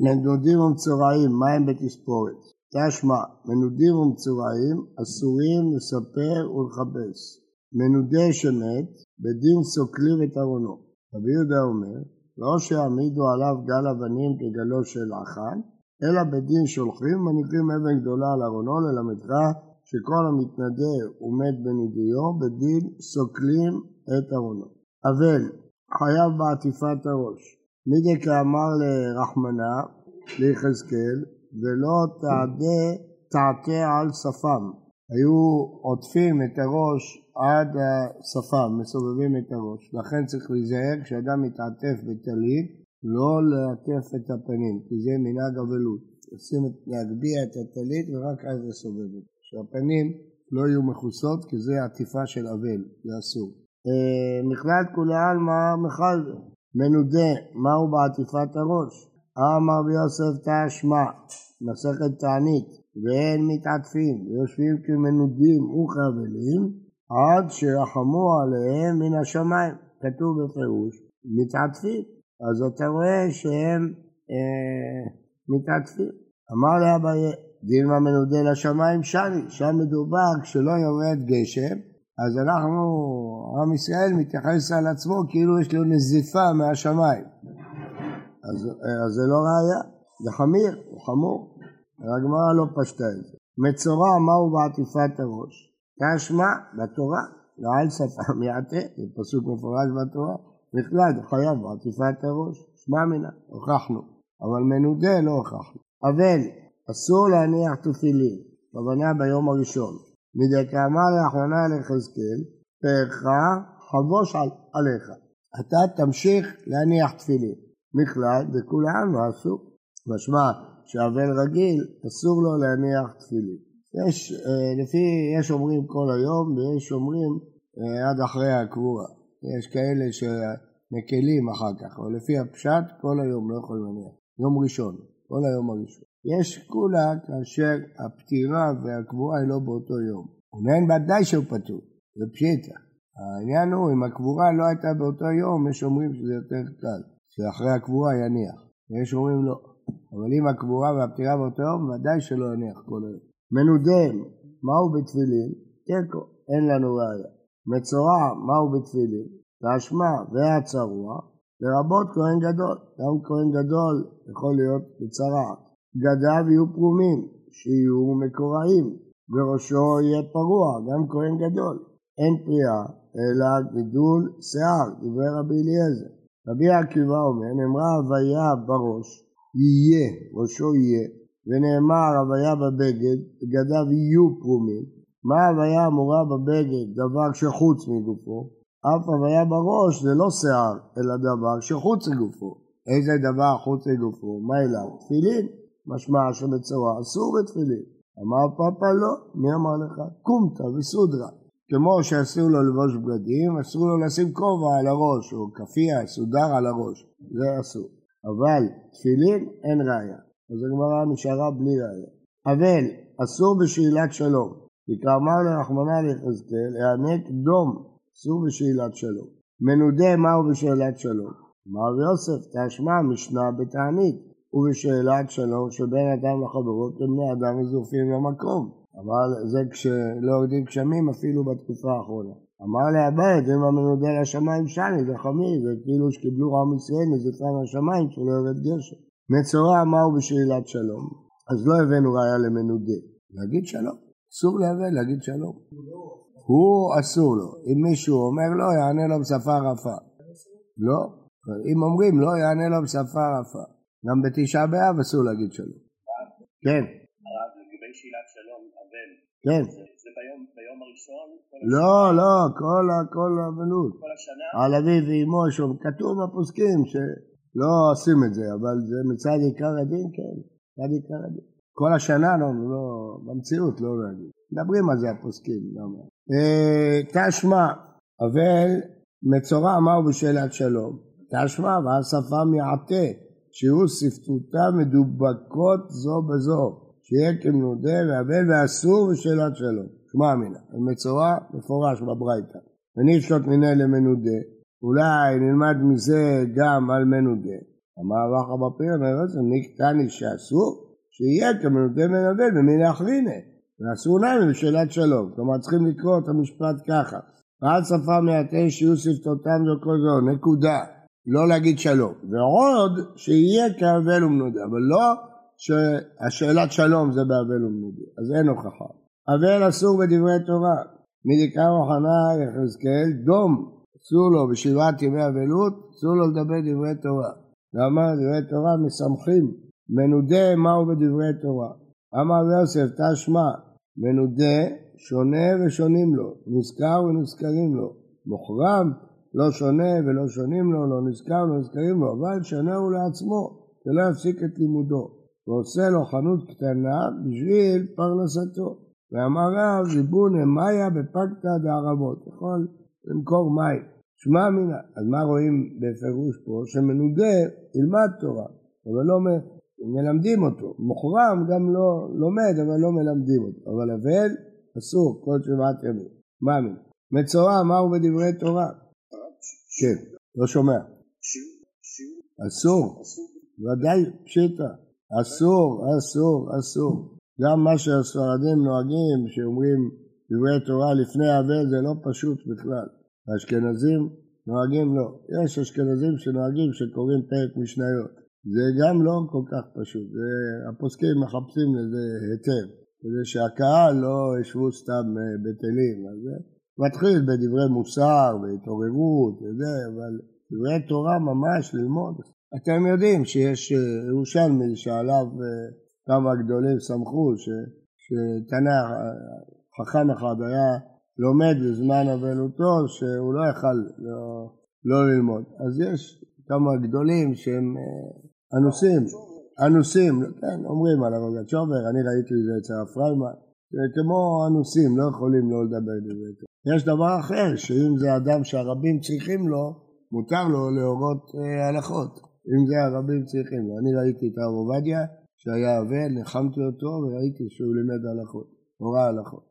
מנודים ומצורעים, מה הם בתספורת? תשמע, מנודים ומצורעים אסורים לספר ולכבס. מנודה שמת, בדין סוקלים את ארונו. רבי יהודה אומר, לא שיעמידו עליו גל אבנים כגלו של החן, אלא בדין שולחים מניחים אבן גדולה על ארונו ללמדך שכל המתנדה ומת בנידיו, בדין סוקלים את ארונו. אבל חייב בעטיפת הראש. מידי כאמר לרחמנה, ליחזקאל, ולא תעדה תעתה על שפם. היו עוטפים את הראש עד השפם, מסובבים את הראש. לכן צריך להיזהר כשאדם מתעטף בטלית, לא לעטף את הפנים, כי זה מנהג אבלות. עושים להגביה את הטלית ורק אז לסובב את שהפנים לא יהיו מכוסות, כי זה עטיפה של אבל, זה אסור. אה, מכלל כולי עלמא מחל מנודה, מהו בעטיפת הראש? אמר ביוסף תשמע, מסכת תענית, ואין מתעטפים, ויושבים כמנודים וכאבלים, עד שיחמו עליהם מן השמיים. כתוב בפירוש, מתעטפים. אז אתה רואה שהם אה, מתעטפים. אמר לאביי, דילמה מנודה לשמיים שני, שם מדובר כשלא יורד גשם, אז אנחנו, עם ישראל מתייחס על עצמו כאילו יש לו נזיפה מהשמיים. אז, אז זה לא ראייה, זה חמיר, הוא חמור. הגמרא לא פשטה את זה. מצורע מהו בעטיפת הראש? תשמע בתורה, לא על שפה מיעטה, זה פסוק מפורש בתורה, בכלל חייב בעטיפת הראש, שמע מינה, הוכחנו, אבל מנודה לא הוכחנו. אבל אסור להניח תפילין, כוונה ביום הראשון. מדי כאמר לאחרונה ליחזקאל, פארך חבוש על, עליך. אתה תמשיך להניח תפילין. בכלל, בכולם לא אסור. משמע שאבל רגיל, אסור לו להניח תפילין. יש, אה, לפי, יש אומרים כל היום ויש אומרים אה, עד אחרי הקבורה. יש כאלה שמקלים אחר כך, אבל לפי הפשט כל היום לא יכולים להניח. יום ראשון, כל היום הראשון. יש כולה כאשר הפטירה והקבורה היא לא באותו יום. ומעין ודאי שהוא פטור, זה פשיטה. העניין הוא, אם הקבורה לא הייתה באותו יום, יש אומרים שזה יותר קל, שאחרי הקבורה יניח. ויש אומרים לא. אבל אם הקבורה והפטירה באותו יום, ודאי שלא יניח כל היום. מנודם, מהו בתפילין? תיקו, אין לנו ראיה. מצורע, מהו בתפילין? והאשמה והצרוע, לרבות כהן גדול. גם כהן גדול יכול להיות בצרעת. בגדיו יהיו פרומים, שיהיו מקוראים, וראשו יהיה פרוע, גם כהן גדול. אין פריאה, אלא גידול שיער, דברי רבי אליעזר. רבי עקיבא אומר, נאמרה הוויה בראש, יהיה, ראשו יהיה, ונאמר הוויה בבגד, בגדיו יהיו פרומים. מה הוויה אמורה בבגד? דבר שחוץ מגופו. אף הוויה בראש זה לא שיער, אלא דבר שחוץ מגופו. איזה דבר חוץ מגופו? מה אליו? תפילין. משמע שבצורה אסור בתפילין. אמר פאפה לא, מי אמר לך? קומתא וסודרה. כמו שאסור לו לבוש בגדים, אסור לו לשים כובע על הראש, או כאפיה, סודר על הראש, זה אסור. אבל תפילין אין ראיה, אז הגמרא נשארה בלי ראיה. אבל אסור בשאלת שלום, כי כאמר לרחמנא ליחזקאל, הענק דום, אסור בשאלת שלום. מנודה מהו בשאלת שלום? אמר יוסף, תשמע משנה בתענית. ובשאלת שלום שבין אדם לחברו כבני אדם מזופים למקום. אבל זה כשלא יורדים גשמים אפילו בתקופה האחרונה. אמר לאביי, אם המנודה לשמיים שני, זה חמיר, זה כאילו שקיבלו עם ישראל נזיפה מהשמיים שלא יורד גשם. מצורע מהו בשאלת שלום? אז לא הבאנו ראיה למנודה. להגיד שלום. אסור לאבל להגיד שלום. הוא אסור לו. אם מישהו אומר לו, יענה לו בשפה רפה. לא. אם אומרים לא, יענה לו בשפה רפה. גם בתשעה באב אסור להגיד שלום. כן. הרב, לגבי שאלת שלום, אבל, כן. זה ביום הראשון? לא, לא, כל האבלות. כל השנה? על אביו ואמו, כתוב בפוסקים שלא עושים את זה, אבל זה מצד עיקר הדין, כן, מצד עיקר הדין. כל השנה לא, לא, במציאות לא להגיד. מדברים על זה הפוסקים, למה? אה, תשמע, אבל מצורע אמר בשאלת שלום, תשמע, ואז שפם יעטה. שיהיו שפתותה מדובקות זו בזו, שיהיה כמנודה ואבל ואסור ושאלת שלום. שמע אמינה, מצורע מפורש בברייתא. ונפשוט מיני למנודה, אולי נלמד מזה גם על מנודה. אמר רבא בפיר, אומר זה, נקטני שאסור, שיהיה כמנודה מנבל במיני אחריני. ואסור נעים בשאלת שלום. כלומר צריכים לקרוא את המשפט ככה. ועד שפה מעטה שיהיו שפתותם וכל זו, נקודה. לא להגיד שלום. ועוד שיהיה כאבל ומנודה, אבל לא שהשאלת שלום זה באבל ומנודה. אז אין הוכחה. אבל אסור בדברי תורה. מדקר אוחנה יחזקאל, דום, אסור לו בשבעת ימי אבלות, אסור לו לדבר דברי תורה. ואמר דברי תורה משמחים, מנודה מהו בדברי תורה. אמר יוסף תשמע, מנודה שונה ושונים לו, נזכר ונזכרים לו. מוחרם לא שונה ולא שונים לו, לא נזכר ולא נזכרים לו, אבל שונה הוא לעצמו, שלא יפסיק את לימודו, ועושה לו חנות קטנה בשביל פרנסתו. ואמר רב, ריבון אמיה בפקתא דערבות, יכול למכור מים. שמע מינה. אז מה רואים בפירוש פה? שמנודה ילמד תורה, אבל לא מלמדים אותו. מוחרם גם לא לומד, אבל לא מלמדים אותו. אבל אבל אסור כל שבעת ימים. מה מינה? מצורע מהו בדברי תורה? כן, לא שומע. אסור, ודאי פשיטה. אסור, אסור, אסור. גם מה שהספרדים נוהגים, שאומרים דברי תורה לפני אבל, זה לא פשוט בכלל. האשכנזים נוהגים לא. יש אשכנזים שנוהגים שקוראים פרק משניות. זה גם לא כל כך פשוט. זה, הפוסקים מחפשים לזה היתר, כדי שהקהל לא ישבו סתם אה, בטלים. אז זה מתחיל בדברי מוסר והתעוררות וזה, אבל דברי תורה ממש ללמוד. אתם יודעים שיש אה, ירושלמי שעליו אה, כמה גדולים סמכו שתנ"ך, חכם אחד היה לומד בזמן אבלותו שהוא לא יכל לא, לא ללמוד. אז יש כמה גדולים שהם אה, אנוסים, אנוסים, כן, אומרים על הרוגת שובר, אני ראיתי את זה אצל הפריימן, כמו אנוסים, לא יכולים לא לדבר בזה. יש דבר אחר, שאם זה אדם שהרבים צריכים לו, מותר לו להורות אה, הלכות, אם זה הרבים צריכים לו. אני ראיתי את הרב עובדיה, שהיה אבל, ניחמתי אותו וראיתי שהוא לימד הלכות, הוראה הלכות.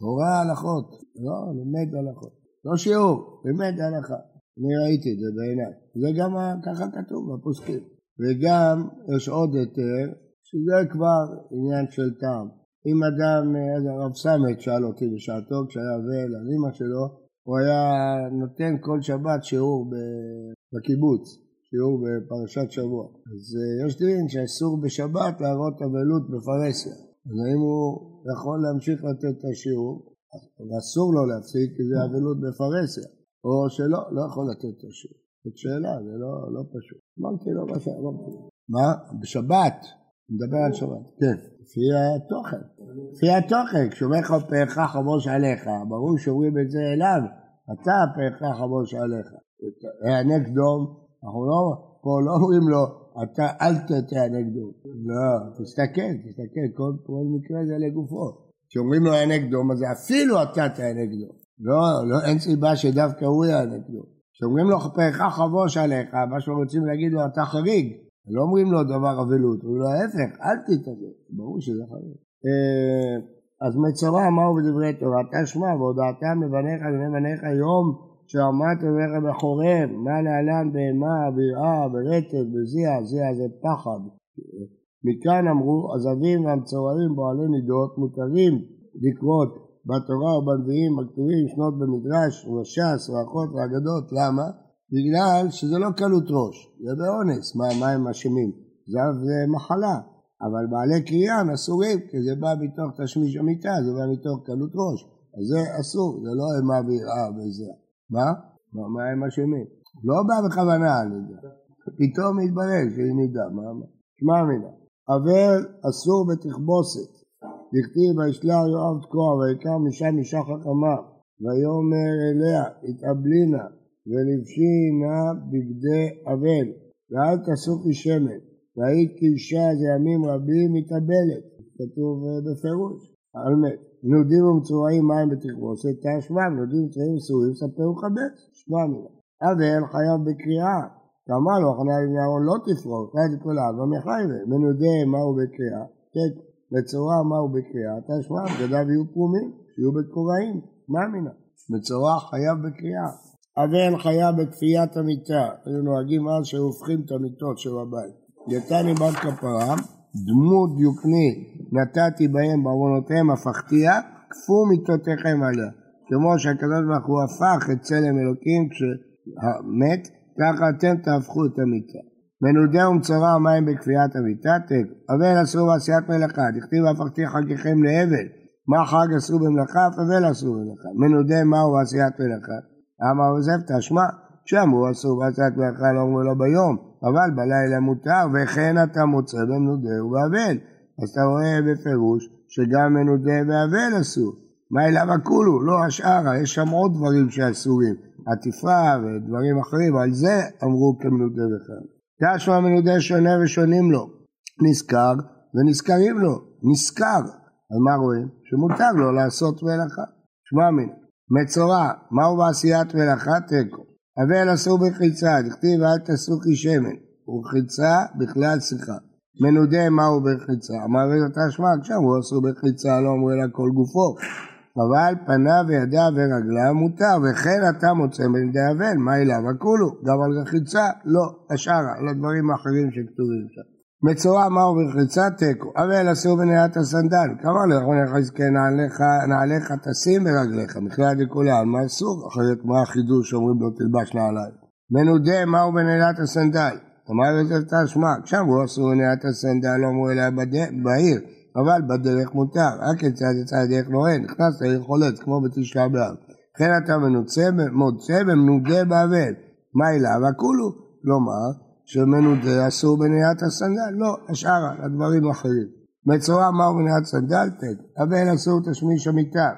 הוראה הלכות, לא, לימד הלכות. לא שיעור, לימד הלכה. אני ראיתי את זה בעיניי. זה גם ככה כתוב בפוסקים. וגם יש עוד היתר, שזה כבר עניין של טעם. אם אדם, הרב סמט שאל אותי בשעתו כשהיה אבל על אמא שלו, הוא היה נותן כל שבת שיעור בקיבוץ. שיעור בפרשת שבוע. אז אה, יש דין שאסור בשבת להראות אבלות בפרהסיה. אז האם הוא יכול להמשיך לתת את השיעור, ואסור לו להפסיק כי זה אבלות בפרהסיה, או שלא, לא יכול לתת את השיעור. זאת שאלה, זה לא, לא פשוט. אמרתי לו מה שאמרתי. מה? בשבת? מדבר על שבת. כן. לפי התוכן. לפי התוכן, כשאומר לך פארך חמוש עליך, ברור שאומרים את זה אליו, אתה פארך חמוש עליך. הענק דום אנחנו לא, פה לא אומרים לו, אתה אל תטעה נגדו. לא, תסתכל, תסתכל, כל, כל מקרה זה לגופו. כשאומרים לו נגדו, מה זה אפילו אתה תהיה נגדו. לא, לא, אין סיבה שדווקא הוא יהיה נגדו. כשאומרים לו פרחה חבוש עליך, מה שרוצים להגיד לו, אתה חריג. לא אומרים לו דבר אבלות, אומרים לו ההפך, אל תתאבד. ברור שזה חריג. אה, אז מצורע מהו בדברי תורה? תשמע, והודעתם לבניך ובני בניך יום שעמד אליך בחורב, מה להלן בהמה, ביראה, ברטב, בזיע, זיע זה פחד. מכאן אמרו, הזבים והמצורעים בעלי נידות מותרים לקרות בתורה ובנביאים הכתובים שנות במדרש ובש"ס וברכות ואגדות, למה? בגלל שזה לא קלות ראש, זה באונס, מה, מה הם אשמים? זה מחלה, אבל בעלי קריאה אסורים, כי זה בא מתוך תשמיש המיטה, זה בא מתוך קלות ראש, אז זה אסור, זה לא אימה ויראה וזה. מה? מה הם אשמים? לא בא בכוונה הנידה. פתאום התברר שהיא נידה. שמע מינה. אבל אסור בתכבוסת. דכתיב וישלח יואב תקוע ויקר משם אישה חכמה ויאמר אליה התאבלינה ולבשי נא בגדי אבל ואל תסוכי שמן והיית כאישה זה ימים רבים מתאבלת כתוב אה, בפירוש על מת נודים ומצורעים מים בתכבוסת, תשמע, נודים ומצורעים אסורים, ספר וכבד, שמע מילה. אבל חייב בקריאה, כאמר לו, הכנה לבני אהרון לא תפרור, חייב כל האבא מחייבה, מנודה מהו בקריאה, כן, מצורע מהו בקריאה, תשמע, בגדיו יהיו פרומים, שיהיו בקוראים, מה מינה? מצורע חייב בקריאה. אבל חיה בכפיית המיטה, היו נוהגים אז שהיו הופכים את המיטות של הבית. יתני בת כפרה, דמות דיוקני נתתי בהם בעוונותיהם הפכתיה, כפו מיטותיכם עליה. כמו שהקדוש ברוך הוא הפך את צלם אלוקים כשמת, ככה אתם תהפכו את המיטה. מנודה ומצורע מים בכפיית המיטה, תיקו. אבל אסור בעשיית מלאכה, דכתיב הפכתי חגיכם לאבל. מה חג אסור במלאכה, אבל אסור במלאכה. מנודה מהו בעשיית מלאכה. אמר עוזב תשמע, שאמרו אסור בעשיית מלאכה לא אומרים לו ביום, אבל בלילה מותר, וכן אתה מוצא במנודה ובאבל. אז אתה רואה בפירוש שגם מנודה ואבל אסור. מה אליו הכולו? לא השאר, יש שם עוד דברים שאסורים. עטיפה ודברים אחרים, על זה אמרו כמנודה וכאן. תשמע מנודה שונה ושונים לו. נזכר ונזכרים לו. נזכר. אז מה רואים? שמותר לו לעשות מלאכה. שמע מן. מצורע, מהו בעשיית מלאכה? תיקו. אבל אסור בחיצה, דכתיב אל תעשו שמן. ורחיצה בכלל שיחה. מנודה מהו בחיצה? אמר אותה שמע, עכשיו הוא אסור בחיצה, לא אומרים לה כל גופו. אבל פניו וידיו ורגליו מותר, וכן אתה מוצא בנדי אבל, מה אליו הכולו? גם על רחיצה? לא, השאר, על הדברים האחרים שכתובים שם. מצורע מהו ברחיצה תיקו, אבל אסור בנהיית הסנדל, כמה לא יכול לחזקי נעליך תשים ברגליך, מכלל דכולם, מה אסור? אחרת מה החידוש שאומרים לו תלבש נעליים? מנודה מהו בנהיית הסנדל, אמר יוסף תשמע, שם הוא אסור בנהיית הסנדל, לא אמרו אליה בעיר, אבל בדרך מותר, רק כיצד יצא הדרך נוהן, נכנס לעיר חולץ, כמו בתשעה באב. לכן אתה מנוצה, מוצא במנודה באבל. מה אליו? הכולו. כלומר, שמנודה אסור בנהיית הסנדל? לא, השאר, הדברים האחרים. מצורע מהו בנהיית סנדל? תן. אבל אסור תשמיש המיטה.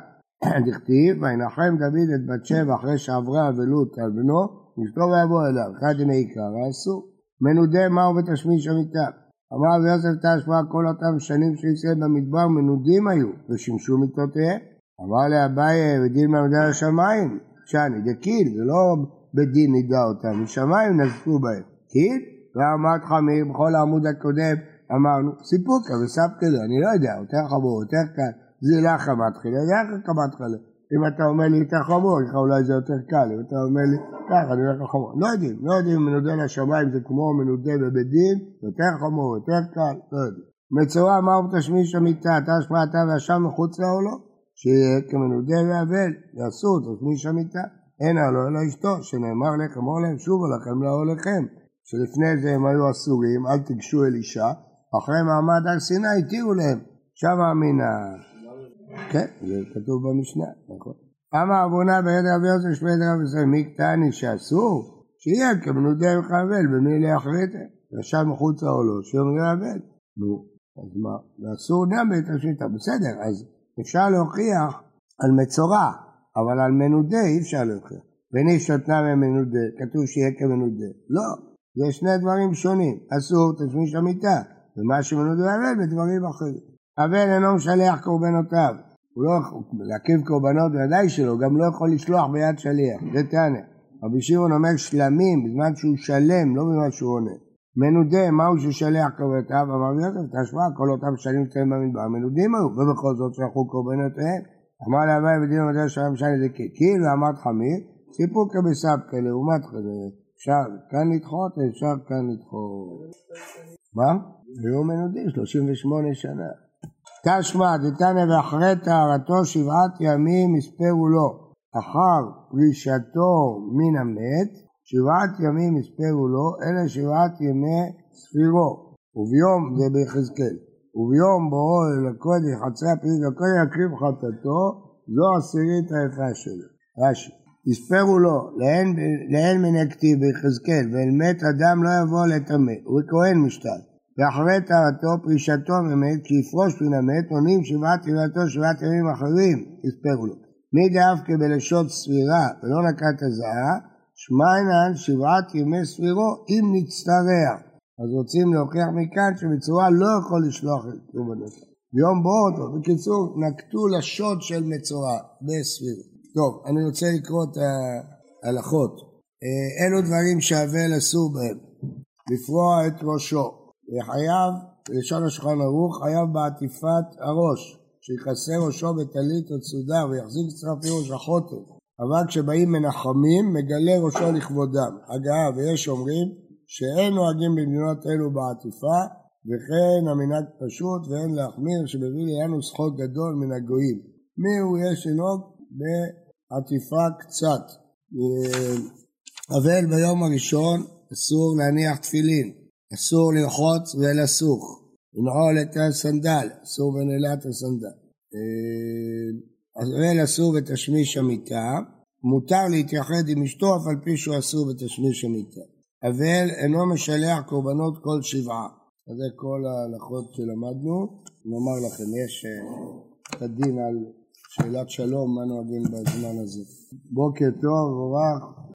דכתיב, וינחם דוד את בת שבע אחרי שעברה אבלות על בנו, אשתו ויבוא אליו, אחד ימי עיקר, אסור. מנודה מהו בתשמיש המיטה. אמר רבי יוסף תשמע כל אותם שנים שישראל במדבר מנודים היו ושימשו מיטותיהם. אמר לאביי ודין מעמדי השמיים, שאני דקיל, זה לא בדין נידה אותם, משמיים נזפו בהם. קיל? ואמרת חמיר בכל העמוד הקודם אמרנו סיפוקה וסבקלו, אני לא יודע, יותר חמור, יותר קל, זילה חמתחילה, זה איך חמתחילה. אם אתה אומר לי יותר חמור, לך אולי זה יותר קל, אם אתה אומר לי ככה, אני הולך לחמור. לא יודעים, לא יודעים אם מנודה לשמיים זה כמו מנודה בבית דין, יותר חמור, יותר קל, לא יודעים. מצורע מהו תשמיש המיטה, תשמע אתה ואשם מחוץ לא? שיהיה כמנודה ואבל, יעשו תשמיש המיטה. אין הלא אלא אשתו, שנאמר לך, אמור להם שובו לכם לאוהליכם. שלפני זה הם היו אסורים, אל תיגשו אל אישה, אחרי מעמד הר סיני התירו להם. מן ה... כן, זה כתוב במשנה, נכון. אמר אבונה ביד רבי יוסף שמי רבי ישראל, מי קטני שאסור? שיהיה כמנודה וחבל במי לאחריתה. ישב מחוצה או לא, שיאמר יאבד. נו, אז מה? ואסור גם בית השמיטה. בסדר, אז אפשר להוכיח על מצורע, אבל על מנודה אי אפשר להוכיח. וניש נתנה ממנודה, כתוב שיהיה כמנודה. לא, זה שני דברים שונים. אסור תשמיש המיטה, ומה שמנודה יאבד בדברים אחרים. אבל אינו משלח קורבנותיו. הוא לא יכול, להקריב קורבנות ודאי שלא, גם לא יכול לשלוח ביד שליח, זה טענה. רבי שמעון אומר שלמים בזמן שהוא שלם, לא בזמן שהוא עונה. מנודה, מהו ששלח קורבנותיו? אמר יוסף, תשמע, כל אותם שנים קטנים במדבר, מנודים היו, ובכל זאת שלחו קורבנותיהם. אמר להווי ודין המדע של שני דקי, כאילו אמרת חמיר, סיפור כבסבקה לעומת כזה, אפשר כאן לדחות, אפשר כאן לדחות. מה? היו מנודים 38 שנה. תשמע דתניא ואחרי טהרתו שבעת ימים יספרו לו, אחר פרישתו מן המת, שבעת ימים יספרו לו, אלה שבעת ימי ספירו, וביום, זה ביחזקאל, וביום בואו אל הקודש, חצי הפריט לקודש יקריב חטאתו, זו עשירית היפה שלו. רש"י, יספרו לו, לאין הכתיב ביחזקאל, ואל מת אדם לא יבוא לטמא, הוא כהן משתל. ואחרי טהרתו פרישתו ממת, כי יפרוש מן המת, עונים שבעת ימתו שבעת ימים אחרים, יספרו לו. מי דאבקה בלשון ספירה ולא נקט הזעה, שמיינן שבעת ימי ספירו אם נצטרע. אז רוצים להוכיח מכאן שמצורע לא יכול לשלוח את. ביום בואו אותו. בקיצור, נקטו לשון של מצורע בספירות. טוב, אני רוצה לקרוא את ההלכות. אה, אלו דברים שהאבל אסור בהם. לפרוע את ראשו. וחייב, לשון השולחן ערוך, חייב בעטיפת הראש, שיכסה ראשו בטלית או צודה ויחזיק צרפי ראש אבל כשבאים מנחמים, מגלה ראשו לכבודם. אגב, ויש אומרים שאין נוהגים במדינות אלו בעטיפה, וכן המנהג פשוט ואין להחמיר, שמביא לנו זכות גדול מן הגויים. מי הוא יש לנהוג בעטיפה קצת. אבל ביום הראשון אסור להניח תפילין, אסור לרחוץ ולסוך, לנעול את הסנדל, אסור בנעילת הסנדל. אבל אסור בתשמיש המיטה, מותר להתייחד עם אשתו אף על פי שהוא אסור בתשמיש המיטה. אבל אינו משלח קורבנות כל שבעה. זה כל ההלכות שלמדנו. נאמר לכם, יש את הדין על שאלת שלום, מה נוהגים בזמן הזה. בוקר טוב, אורח.